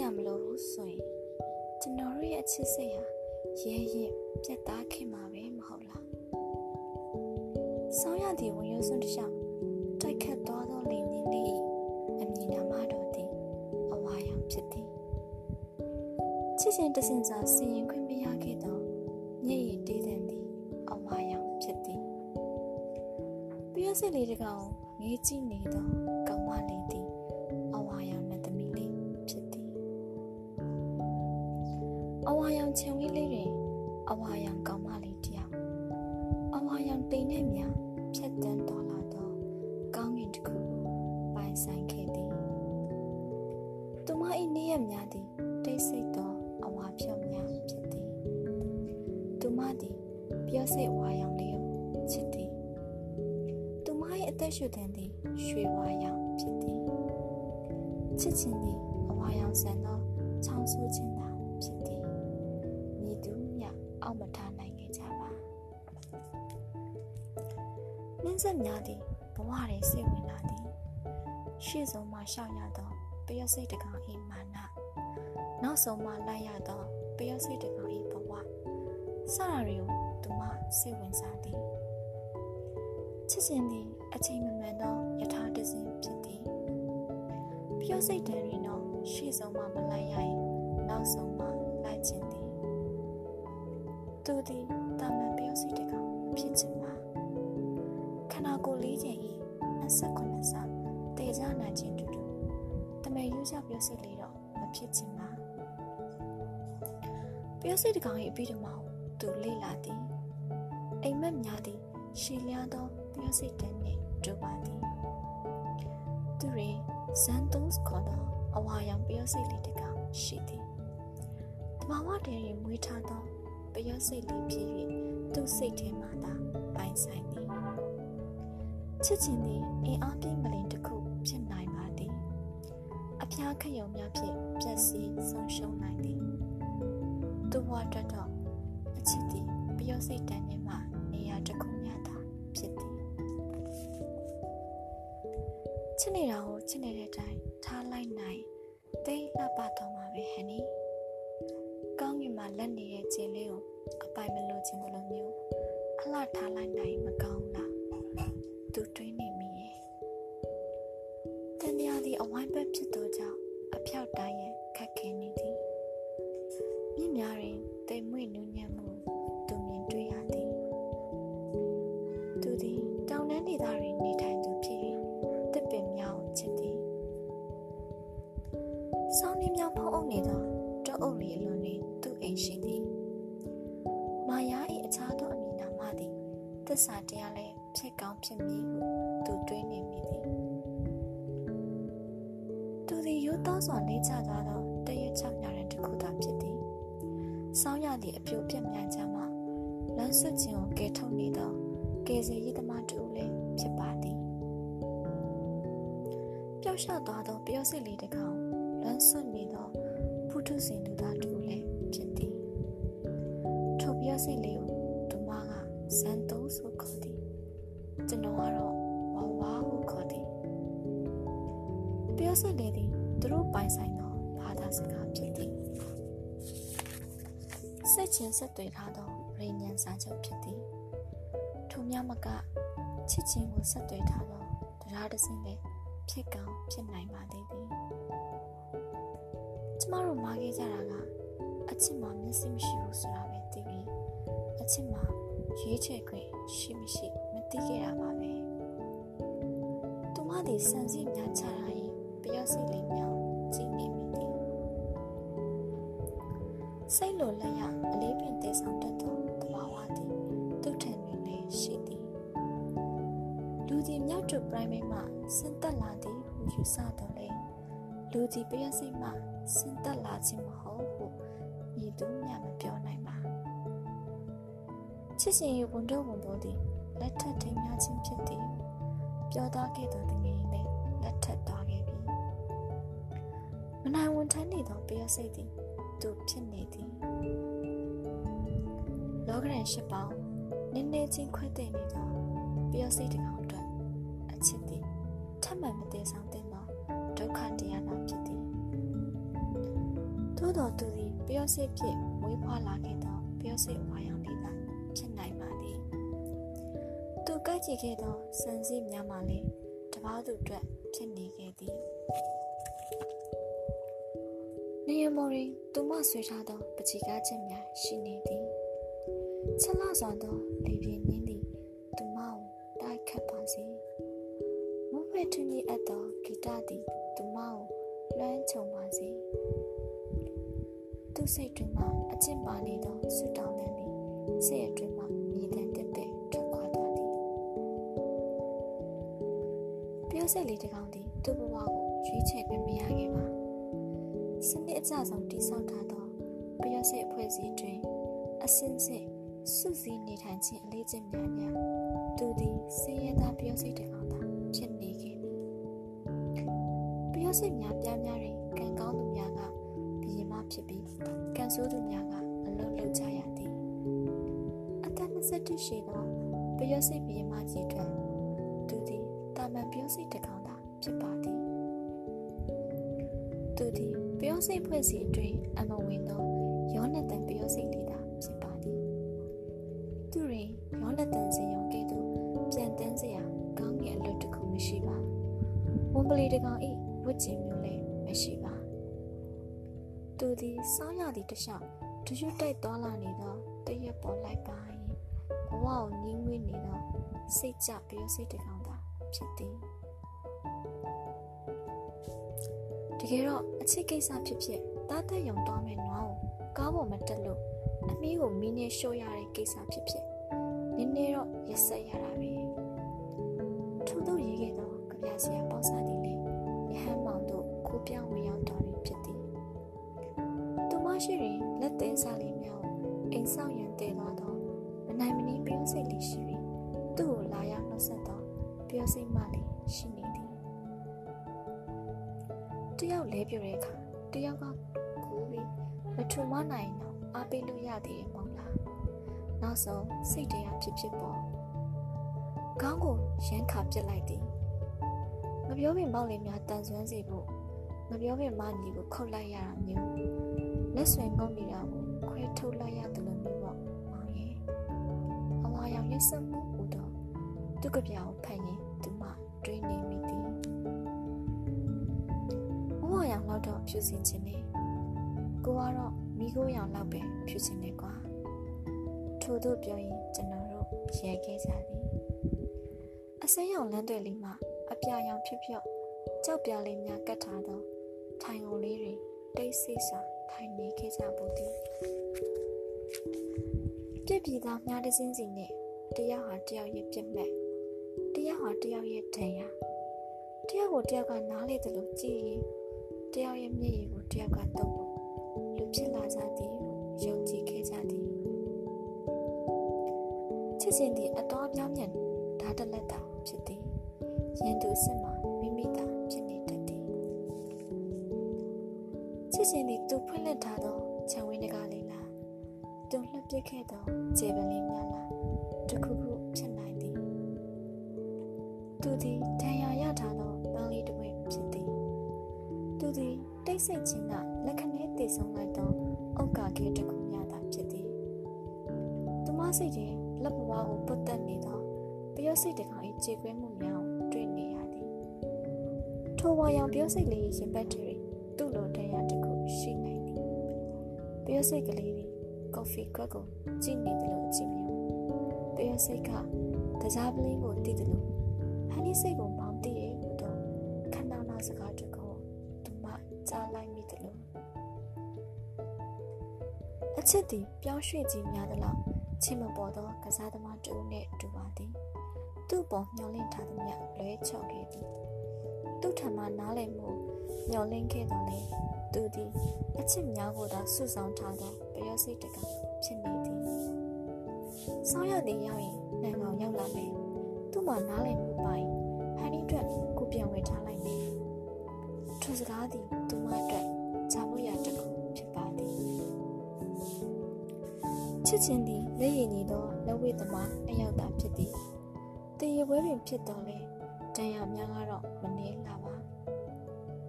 ကြမလို့ဆိုရင်ကျွန်တော်တို့ရဲ့အချစ်စိတ်ဟာရဲရဲပြတ်သားခင်မှာပဲမဟုတ်လားဆောင်းရသည့်ဝင်ရိုးစွန်းတစ်လျှောက်တိုက်ခတ်သွားသောလေနင်းလေးအမည်နာမတော်သည်အဝါရောင်ဖြစ်သည်ချစ်ချင်းတစင်စာစီရင်ခွင့်မရခဲ့သောညစ်ရည်တေးတဲ့သည်အဝါရောင်ဖြစ်သည်ပြည့်စစ်လေးတကောင်ငေးကြည့်နေသော မ၏နေ့ရက်များသည်တိတ်ဆိတ်သောအဝါဖြော့များဖြစ်သည်သူမသည်ပြောစိတ်ဝါရောင်လေးကိုချစ်သည်သူမ၏အသက်ရှူတန်သည်ရွှေဝါရောင်ဖြစ်သည်ချစ်ခြင်းသည်အဝါရောင်ဆန်သောချောင်းဆိုးခြင်းသာဖြစ်သည်မြည်သူမြအောက်မထားနိုင်ခဲ့ကြပါနှင်းဆက်များသည်ဘဝတွင်စိတ်ဝင်လာသည်ရှေ့ဆုံးမှရှောက်ရသော ပျော့စိတ်တကောင်၏မာနနောက်ဆုံးမှလိုက်ရသောပျော့စိတ်တကောင်၏ဘဝစရာတွေကိုသူမစိတ်ဝင်စားသည်ချစ်ခြင်းသည်အချိန်မမှန်သောယထာတစဉ်ဖြစ်သည်ပျော့စိတ်တည်းတွင်တော့ရှေ့ဆုံးမှမလိုက်ရရင်နောက်ဆုံးမှလိုက်ခြင်းသည်သူသည်တာမန်ပျော့စိတ်တကောင်ဖြစ်ခြင်းပါခန္ဓာကိုယ်လေးခြင်း၏29ဆတေကြနိုင်ခြင်းတူတူတ မေယူကြပျော့စိတ်လေးတော့မဖြစ်ခြင်းပါပျော့စိတ်တကောင်၏အပြီးတမောသူလေ့လာသည်အိမ်မက်များသည်ရှည်လျားသောပျော့စိတ်တည်းနှင့်တူပါသည်သူတွေဇန်တုစ်ခေါ်သောအဝါရောင်ပျော့စိတ်လေးတကောင်ရှိသည်တဘာဝတည်းတွင်မွေးထားသောပျော့စိတ်လေးဖြစ်၍သူ့စိတ်ထဲမှသာပိုင်ဆိုင်သည်ချစ်ခြင်းသည်အင်အားပြင်းမလင်တစ်ခုဖြစ်နိုင်ပါသည်အ ဖျားခရုံများဖြင့်ပျက်စီးဆုံးရှုံးနိုင်သည်သူဘဝအတွက်တော့အချစ်သည်ပျော့စိတ်တန်းထဲမှ င်းဘက်ဖြစ်သောကြောင့်အဖြောက်တိုင်းရဲ့ခက်ခဲနေသည်မြင့်များတွင်တိမ်မွေ့နူးညံ့မှုသူမြင်တွေ့ရသည်သူသည်တောင်တန်းဒေသတွင်နေထိုင်သူဖြစ်၍တစ်ပင်များကိုချစ်သည်ဆောင်းနေများဖုံးအုပ်နေသောတောအုပ်လီအလွန်တွင်သူ့အိမ်ရှိသည်မာယာ၏အခြားသောအမည်နာမသည်သစ္စာတရားလည်းဖြစ်ကောင်းဖြစ်မည်ဟုသူတွေး သည်ရိုးသားစွာနေချသွားသောတရွတ်ချများတဲ့တစ်ခုသာဖြစ်သည်စောင်းရသည့်အပြိုပြက်မြန်ချမ်းမှလမ်းဆွခြင်းကိုကယ်ထုတ်နေသောကယ်ဆယ်ရေးသမားတူလည်းဖြစ်ပါသည်ပျောက်ရှသွားသောပျောက်စစ်လေးတစ်ကောင်လမ်းဆွနေသောဖုထုစင်သူသားတူလည်းဖြစ်သည်ထိုပျောက်စစ်လေးကိုသူမကဇန်တုံးဆိုခေါ်သည်ကျွန်တော်ကတော့ဝါဝါဟုခေါ်သည်ပျောက်စစ်လေးသည် သူတို့ပိုင်ဆိုင်သောဘာသာစကားဖြစ်သည်စိတ်ချင်းဆက်တွေ့ထားသောရေညံစာချုပ်ဖြစ်သည်ထိုများမကချစ်ချင်းကိုဆက်တွေ့ထားသောတရားတစ်စင်းလည်းဖြစ်ကောင်းဖြစ်နိုင်ပါသေးသည်ကျမတို့မားခဲ့ကြတာကအချစ်မှာမျက်စိမရှိဘူးဆိုတာပဲသိပြီးအချစ်မှာရွေးချယ်ခွင့်ရှိမရှိမသိခဲ့တာပါပဲသူမသည်စံစည်းများချတာ ရင်ပျော့စိတ်လေးများကြည့်နေမိသည်စိတ်လိုလက်ရအလေးပင်တည်ဆောင်တတ်သောတဘာဝသည်သူ့ထံတွင်လည်းရှိသည်လူသည်မြောက်တူ primate မှဆင်းသက်လာသည်ဟုယူဆတော်လဲလူသည်ပျော့စိတ်မှဆင်းသက်လာခြင်းမဟုတ်ဟုဤသူမျှမပြောနိုင်ပါချစ်ရှင်၏ဝန်တော့ဝန်ပေါ်သည်လက်ထပ်ထိမ်းများခြင်းဖြစ်သည်ပြောသားခဲ့သောတငယ်လည်းလက်ထပ်သွားခဲ့ပြီမ နိုင်ဝန်ထမ်းနေသောပျော့စိတ်သည်သူဖြစ်နေသည်လောကရန်ရှိပေါင်းနည်းနည်းချင်းခွဲတဲ့နေသောပျော့စိတ်တစ်ကောင်အတွက်အချစ်သည်ထပ်မံမတည်ဆောင်တဲ့သောဒုက္ခတရားသာဖြစ်သည်သို့တော်သူသည်ပျော့စိတ်ဖြင့်မွေးဖွားလာခဲ့သောပျော့စိတ်ဝါရောင်လေးသာဖြစ်နိုင်ပါသည်သူကကြည့်ခဲ့သောစံစည်းများမှလည်းတပားသူအတွက်ဖြစ်နေခဲ့သည် နေရမော်ရီသူမဆွေထားသောပချီကားချက်များရှိနေသည်ချက်လာစွာသောလေပြင်းနှင်းသည်သူမကိုတိုက်ခတ်ပါစေမုန်းဖက်ထွန်းကြီးအပ်သောဂီတသည်သူမကိုလွှမ်းခြုံပါစေသူစိတ်တွင်မှအကျင့်ပါနေသောဆွတောင်းတဲ့သည်စိတ်အတွင်းမှမြည်တဲ့တက်တဲ့ထွက်ခွာသွားသည်ပြောစိတ်လေးတစ်ကောင်သည်သူ့ဘဝကိုရွေးချယ်ခွင့်မရခဲ့ပါ စနစ်အကျဆုံးတိဆောက်ထားသောပျော့စိတ်အဖွဲ့အစည်းတွင်အစင်းစစ်စုစည်းနေထိုင်ခြင်းအလေးကျင့်များများသူသည်စေရသားပျော့စိတ်တစ်ကောင်သာဖြစ်နေခဲ့သည်ပျော့စိတ်များပြားများတွင်ကံကောင်းသူများကဘီရင်မဖြစ်ပြီးကံဆိုးသူများကအလုံးလုံးကြရသည်အသက်21ရှိသောပျော့စိတ်ဘီရင်မကြီးတွင်သူသည်တာမန်ပျော့စိတ်တစ်ကောင်သာဖြစ်ပါသည်သူသည် ပျောစိတ်ဖွဲ့စီအတွင်းအမဝင်သောယောနသန်ပျောစိတ်လေးသာဖြစ်ပါသည်သူတွင်ယောနသန်စင်ရောကဲ့သို့ပြန်တန်းစရာကောင်းငယ်အလွတ်တစ်ခုမရှိပါဝန်ပလီတကောင်ဤဝတ်ကျင်မျိုးလည်းမရှိပါသူသည်စောင်းရသည့်တခြားဒရွတ်တိုက်သွားလာနေသောတရက်ပေါ်လိုက်ပါ၏ဘဝကိုငင်းငွေ့နေသောစိတ်ကြပျောစိတ်တကောင်သာဖြစ်သည် တကယ်တော့အချစ်ကိစ္စဖြစ်ဖြစ်တားတက်ရုံသွားမယ်နွားကိုကားပေါ်မတက်လို့အမီးကိုမီးနဲ့ရှို့ရတဲ့ကိစ္စဖြစ်ဖြစ်နည်းနည်းတော့ရက်ဆက်ရတာပဲထို့သောရေးခဲ့သောကြပြဆရာပေါ့စားသည်လေရဟန်းမောင်တို့ကိုပြောင်းဝင်ရောက်တော်ပြီဖြစ်သည်သူမရှိရင်လက်သေးစားလေးများကိုအိမ်ဆောင်ရန်တည်သွားသောမနိုင်မနည်းပြောစိတ်လေးရှိပြီးသူ့ကိုလာရောက်နှုတ်ဆက်သောပြောစိတ်မှလေးရှိနေသည်တ ယောက်လဲပြတဲ့အခါတယောက်ကကိုပြီးမထူမနိုင်တော့အားပေးလို့ရသေးတယ်မဟုတ်လားနောက်ဆုံးစိတ်တရားဖြစ်ဖြစ်ပေါ်ခေါင်းကိုရမ်းခါပစ်လိုက်သည်မပြောပင်ပေါက်လေးများတန်ဆွမ်းစေဖို့မပြောပင်မညီကိုခုတ်လိုက်ရတာမျိုးလက်ဆွဲငုံနေတာကိုခွဲထုတ်လိုက်ရတယ်လို့မျိုးပေါ့မောင်ရဲ့အဝါရောင်ရက်စမှုဟူတော့သူ့ကြပြောင်ဖန်ရင်သူမတွေးနေမိ လောက်တော့ဖြူစင်ခြင်းနဲ့ကိုကတော့မိခိုးရောင်လောက်ပဲဖြူစင်နေကွာထို့သို့ပြောရင်ကျွန်တော်တို့ရဲခဲ့ကြသည်အစင်းရောင်လမ်းတွေလေးမှာအပြာရောင်ဖြစ်ဖြော့ကြောက်ပြားလေးများကတ်ထားသောထိုင်ကုန်လေးတွေတိတ်ဆိတ်စွာထိုင်နေခဲ့ကြဘူးသည်ပြက်ပြည်သားများတစ်စင်းစီနဲ့တယောက်ဟာတယောက်ရဲ့ပြက်မဲ့တယောက်ဟာတယောက်ရဲ့ဒဏ်ရာတယောက်ကိုတယောက်ကနားလေတယ်လို့ကြည်ရင် တယောက်ရဲ့မျက်ရည်ကိုတယောက်ကတော့လူဖြစ်လာကြသည်ယုံကြည်ခဲ့ကြသည်ချစ်စဉ်သည်အတော်ပြောင်းပြန်ဓာတ်တလက်တာဖြစ်သည်ရင်သူစစ်မှာမိမိသာဖြစ်နေတတ်သည်ချစ်စဉ်သည်သူဖွင့်လှစ်ထားသောခြံဝင်းတကားလေးလားသူလှပ်ပစ်ခဲ့သောခြေပင်လေးများလားတခုခုဖြစ်နိုင်သည်သူသည်ဒဏ်ရာရထားသော သူသည်တိတ်ဆိတ်ခြင်းကလက်ခဏဲတည်ဆုံလိုက်သောအုတ်ကာခဲတစ်ခုများသာဖြစ်သည်သူမစိတ်တွင်လက်ဘဝကိုပုတ်တက်နေသောပျော့စိတ်တကောင်၏ကြေကွဲမှုများကိုတွေ့နေရသည်ထိုဝါရောင်ပျော့စိတ်လေးရင်ပတ်တွေသူ့လိုတရားတစ်ခုရှိနိုင်သည်ပျော့စိတ်ကလေးသည်ကော်ဖီခွက်ကိုကြည့်နေတယ်လို့ကြည့်မျိုးပျော့စိတ်ကတကြားပလင်းကိုတည်တယ်လို့ဟန်ဒီစိတ်ကို ချစ်သည်ပြောင်းရွှေ့ခြင်းများသလောက်ချင်းမပေါ်သောကစားသမားတူနှင့်တူပါသည်သူ့ပေါ်မျောလင့်ထားသည်မြလွဲချော့ခဲ့သည်သူ့ထံမှနားလည်မှုမျောလင့်ခဲ့တော်လေသူသည်အချစ်များကိုသာစုဆောင်ထားသောပျော်စိတ်တကဖြစ်နေသည်ဆောင်းရသည်ရောက်ရင်နံကောင်ရောက်လာမယ်သူ့မှာနားလည်မှုပိုင်ဟန်ဒီအတွက်ကိုပြန်ဝေထားလိုက်မယ်ထိုစကားသည်သူမအတွက်ဂျာဖို့ရတစ် ချစ်ချင်းသည်လက်ရည်ညီသောလက်ဝဲသမားအယောက်သာဖြစ်သည်တရေပွဲပင်ဖြစ်တော်လဲတန်ရများကတော့မနေလာပါ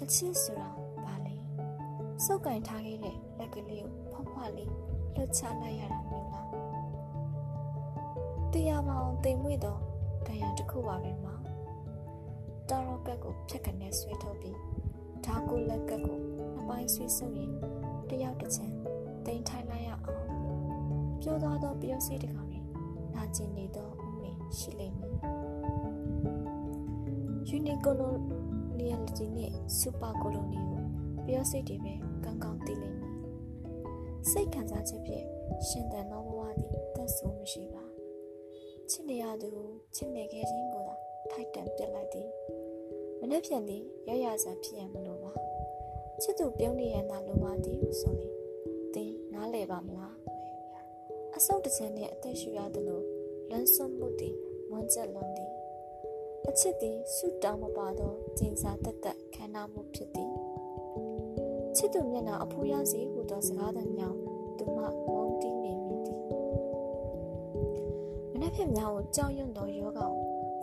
အချစ်ဆိုတာဘာလဲစုပ်ကင်ထားခဲ့တဲ့လက်ကလေးကိုဖွားဖွားလေးလှုပ်ချလိုက်ရတာမျိုးလားတရားပေါင်းတိမ်မွေ့တော့တရားတစ်ခုပါပဲမှာတာရောကက်ကိုဖြက်ကနေဆွဲထုတ်ပြီးဓာကိုလက်ကက်ကိုအပိုင်းဆွေးဆုပ်ရင် ပြောသွားသောပြောစီတကောင်ရင်နာကျင်နေသောဥမင်ရှိလိမ့်မည် unicoloniality နဲ့ super colony ကိုပြောစိတ်တွေပဲကောင်းကောင်းသိလိမ့်မယ်စိတ်ခံစားချက်ဖြင့်ရှင်သန်သောဘဝသည်သက်ဆိုးမရှိပါချစ်နေရသူချစ်နေခဲ့ခြင်းကိုသာထိုက်တန်ပြစ်လိုက်သည်မနေ့ဖြန်သည်ရရစာဖြစ်ရမလို့ပါချစ်သူပြုံးနေရတာလိုပါသည်ဆိုရင်သင်နားလည်ပါမလား အဆုတ်တစ်ချက်နဲ့အသက်ရှူရသလိုလွန်ဆွမှုသည်မွန်းကျက်လွန်သည်အချစ်သည်ဆုတောင်းမပါသောကျင်စာတက်တက်ခန္ဓာမှုဖြစ်သည်ချစ်သူမျက်နှာအဖူးရစီဟူသောစကားသံမြောင်သူမှမုန်းတီးနေမိသည်မနက်ဖြန်များကိုကြောက်ရွံ့သောယောဂကို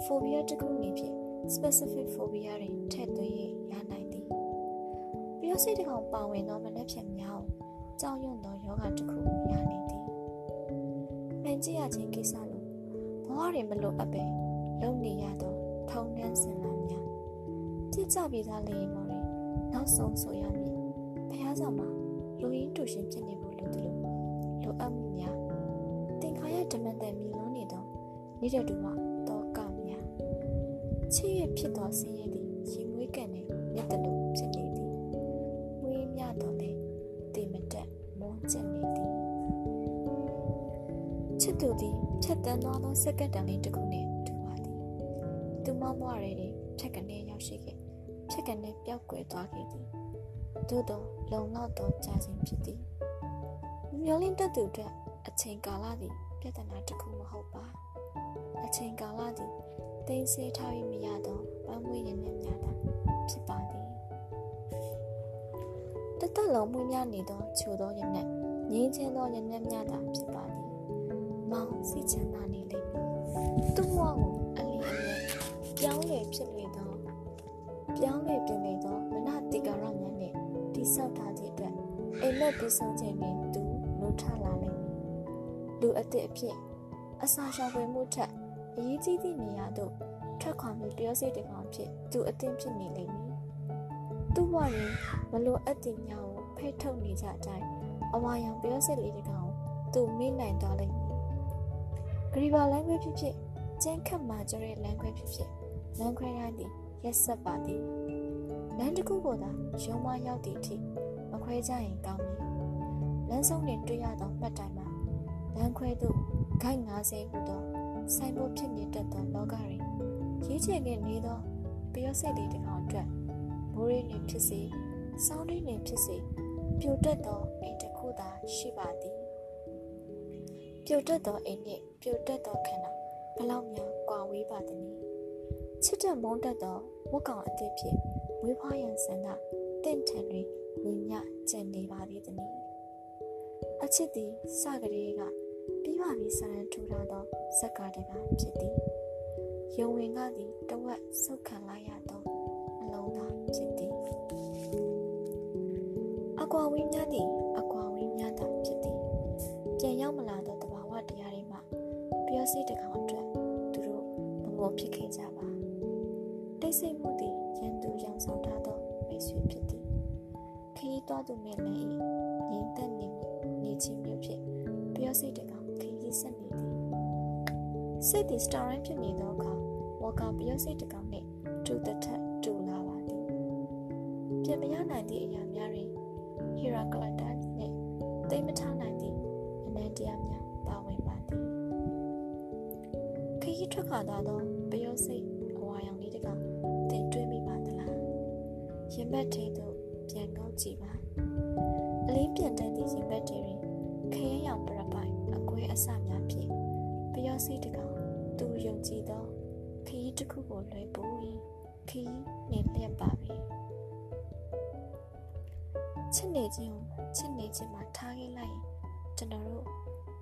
phobia တစ်ခုအနေဖြင့် specific phobia တွင်ထည့်သွင်းရနိုင်သည်ပျော်စိတ်တစ်ကောင်ပါဝင်သောမနက်ဖြန်များကိုကြောက်ရွံ့သောယောဂတစ်ခုရနေသ ည်မှန်ကြည့်ရခြင်းကိစ္စလိုဘဝတွင်မလိုအပ်ပဲလုံနေရသောထုံနှန်းစင်လာများကြည့်ကြပြီးသားလေရင်မော်ရင်နောက်ဆုံးဆိုရမည်ဖះဆောင်မှာလူရင်းတူရှင်ဖြစ်နေဖို့လိုသလိုလိုအပ်မှုများတင်ခါရဓမ္မတဲ့မြည်လုံးနေသောနေတဲ့တူမှာတောကများချစ်ရဖြစ်သောဆင်းရဲသည် တ်တန်းသွားသောစက္ကန့်တန်လေးတစ်ခုနှင့်တူပါသည်သူမမွားရဲတွေဖြတ်ကနေရောက်ရှိခဲ့ဖြတ်ကနေပျောက်ကွယ်သွားခဲ့သည်သို့သောလုံလောက်သောကြာစဉ်ဖြစ်သည်မျောလင်းတတ်သူအတွက်အချိန်ကာလသည်ပြဿနာတစ်ခုမဟုတ်ပါအချိန်ကာလသည်သိစေထား၍မရသောပန်းမွေးရည်နဲ့များတာဖြစ်ပါသည်တသက်လုံးမွေးများနေသောချိုသောရည်နဲ့ငြင်းချင်းသောရည်နဲ့များတာဖြစ်ပါသည် မောင်စီချမ်းသာနေလိမ့်မည်သူ့ဘဝကိုအလီအလဲပြောင်းလဲဖြစ်လေသောပြောင်းလဲပြင်လေသောမနတိကာရများနဲ့တိဆောက်ထားခြင်းအတွက်အိမ်မက်ပြီးဆုံးခြင်းတွင်သူနိုးထလာလိမ့်မည်လူအသစ်အဖြစ်အစာရှာဖွေမှုထက်အရေးကြီးသည့်နေရာသို့ထွက်ခွာပြီးပြောစိတ်တကောင်ဖြစ်သူအသင်ဖြစ်နေလိမ့်မည်သူ့ဘဝတွင်မလိုအပ်တဲ့ညောင်ကိုဖိတ်ထုတ်နေကြအတိုင်းအဝါရောင်ပြောစိတ်လေးတကောင်သူမိနိုင်သွားလိမ့်မည် ဂရီဘာလမ်းခွဲဖြစ်ဖြစ်ကျန်းခတ်မှကျတဲ့လမ်းခွဲဖြစ်ဖြစ်လမ်းခွဲတိုင်းသည်ရက်ဆက်ပါသည်လမ်းတစ်ခုကိုသာရုံမရောက်သည့်အထိမခွဲကြရင်ကောင်းမည်လမ်းဆုံးတွင်တွေ့ရသောမှတ်တိုင်မှာလမ်းခွဲသို့ဂိုက်90ဟုသောဆိုင်ဖို့ဖြစ်နေတတ်သောလောကတွင်ရေးချင်ခဲ့နေသောပျော့စိတ်လေးတစ်ကောင်အတွက်မိုးရင်းနှင့်ဖြစ်စေစောင်းရင်းနှင့်ဖြစ်စေပြိုတက်သောအိမ်တစ်ခုသာရှိပါသည်ပြိုတက်သောအိမ်နှင့် ပြိုတက်သောခန္ဓာဘလောက်များကွာဝေးပါသနည်းချစ်တဲ့မုန်းတတ်သောဝတ်ကောင်အသည့်ဖြင့်ဝေးဖွားရန်ဆန္ဒတင့်ထန်တွင်ညီညကျန်နေပါသေးသည်အချစ်သည်စကလေးကပြီးပါပြီဆရန်ထူထားသောဇက်ကားတကားဖြစ်သည်ယုံဝင်ကသည်တဝက်ဆုတ်ခံလိုက်ရသောအလုံးသားဖြစ်သည်အကွာဝင်းများသည်အကွာဝင်းများသာဖြစ်သည်ပြန်ရောက်မလာသောတဘာဝတရားတွေမှ ပြောစိတ်တကောင်အတွက်သူတို့မငိုဖြစ်ခဲ့ကြပါတိတ်ဆိတ်မှုသည်ရန်သူရောင်ဆောင်ထားသောမိတ်ဆွေဖြစ်သည်ခရီးသွားသူမဲ့လည်းငြိမ်သက်နေမှုနေခြင်းမျိုးဖြင့်ပြောစိတ်တကောင်ခရီးဆက်နေသည်စိတ်သည်စတာရိုင်းဖြစ်နေသောအခါဝါကာပြောစိတ်တကောင်နှင့်တူတထက်တူလာပါသည်ပြင်မရနိုင်သည့်အရာများတွင်ဟီရာကလတန်နှင့်သိမထားနိုင်သည့်အနန္တရားများ ထွက်ခါသာသောပြောစိတ်အဝါရောင်လေးတကောင်တင်တွေးမိပါသလားရင်ဘတ်ထိပ်သို့ပြန်ကောက်ကြည့်ပါအလေးပြန်တန်းသည့်ရင်ဘတ်တွေတွင်ခရဲရောင်ပရပိုင်အကွဲအစများဖြင့်ပျော်စိတ်တကောင်သူယုံကြည်သောခရီးတစ်ခုကိုလွှဲပို့ရင်ခရီးနေလျက်ပါပဲချစ်နေခြင်းကိုချစ်နေခြင်းမှာထားခဲ့လိုက်ရင်ကျွန်တော်တို့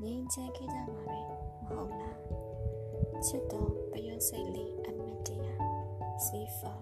ငြိမ်းချမ်းခဲ့ကြမှာပဲမဟုတ်လား ချစ်တော်ပျော်စိတ်လေးအမတ်တရား Safer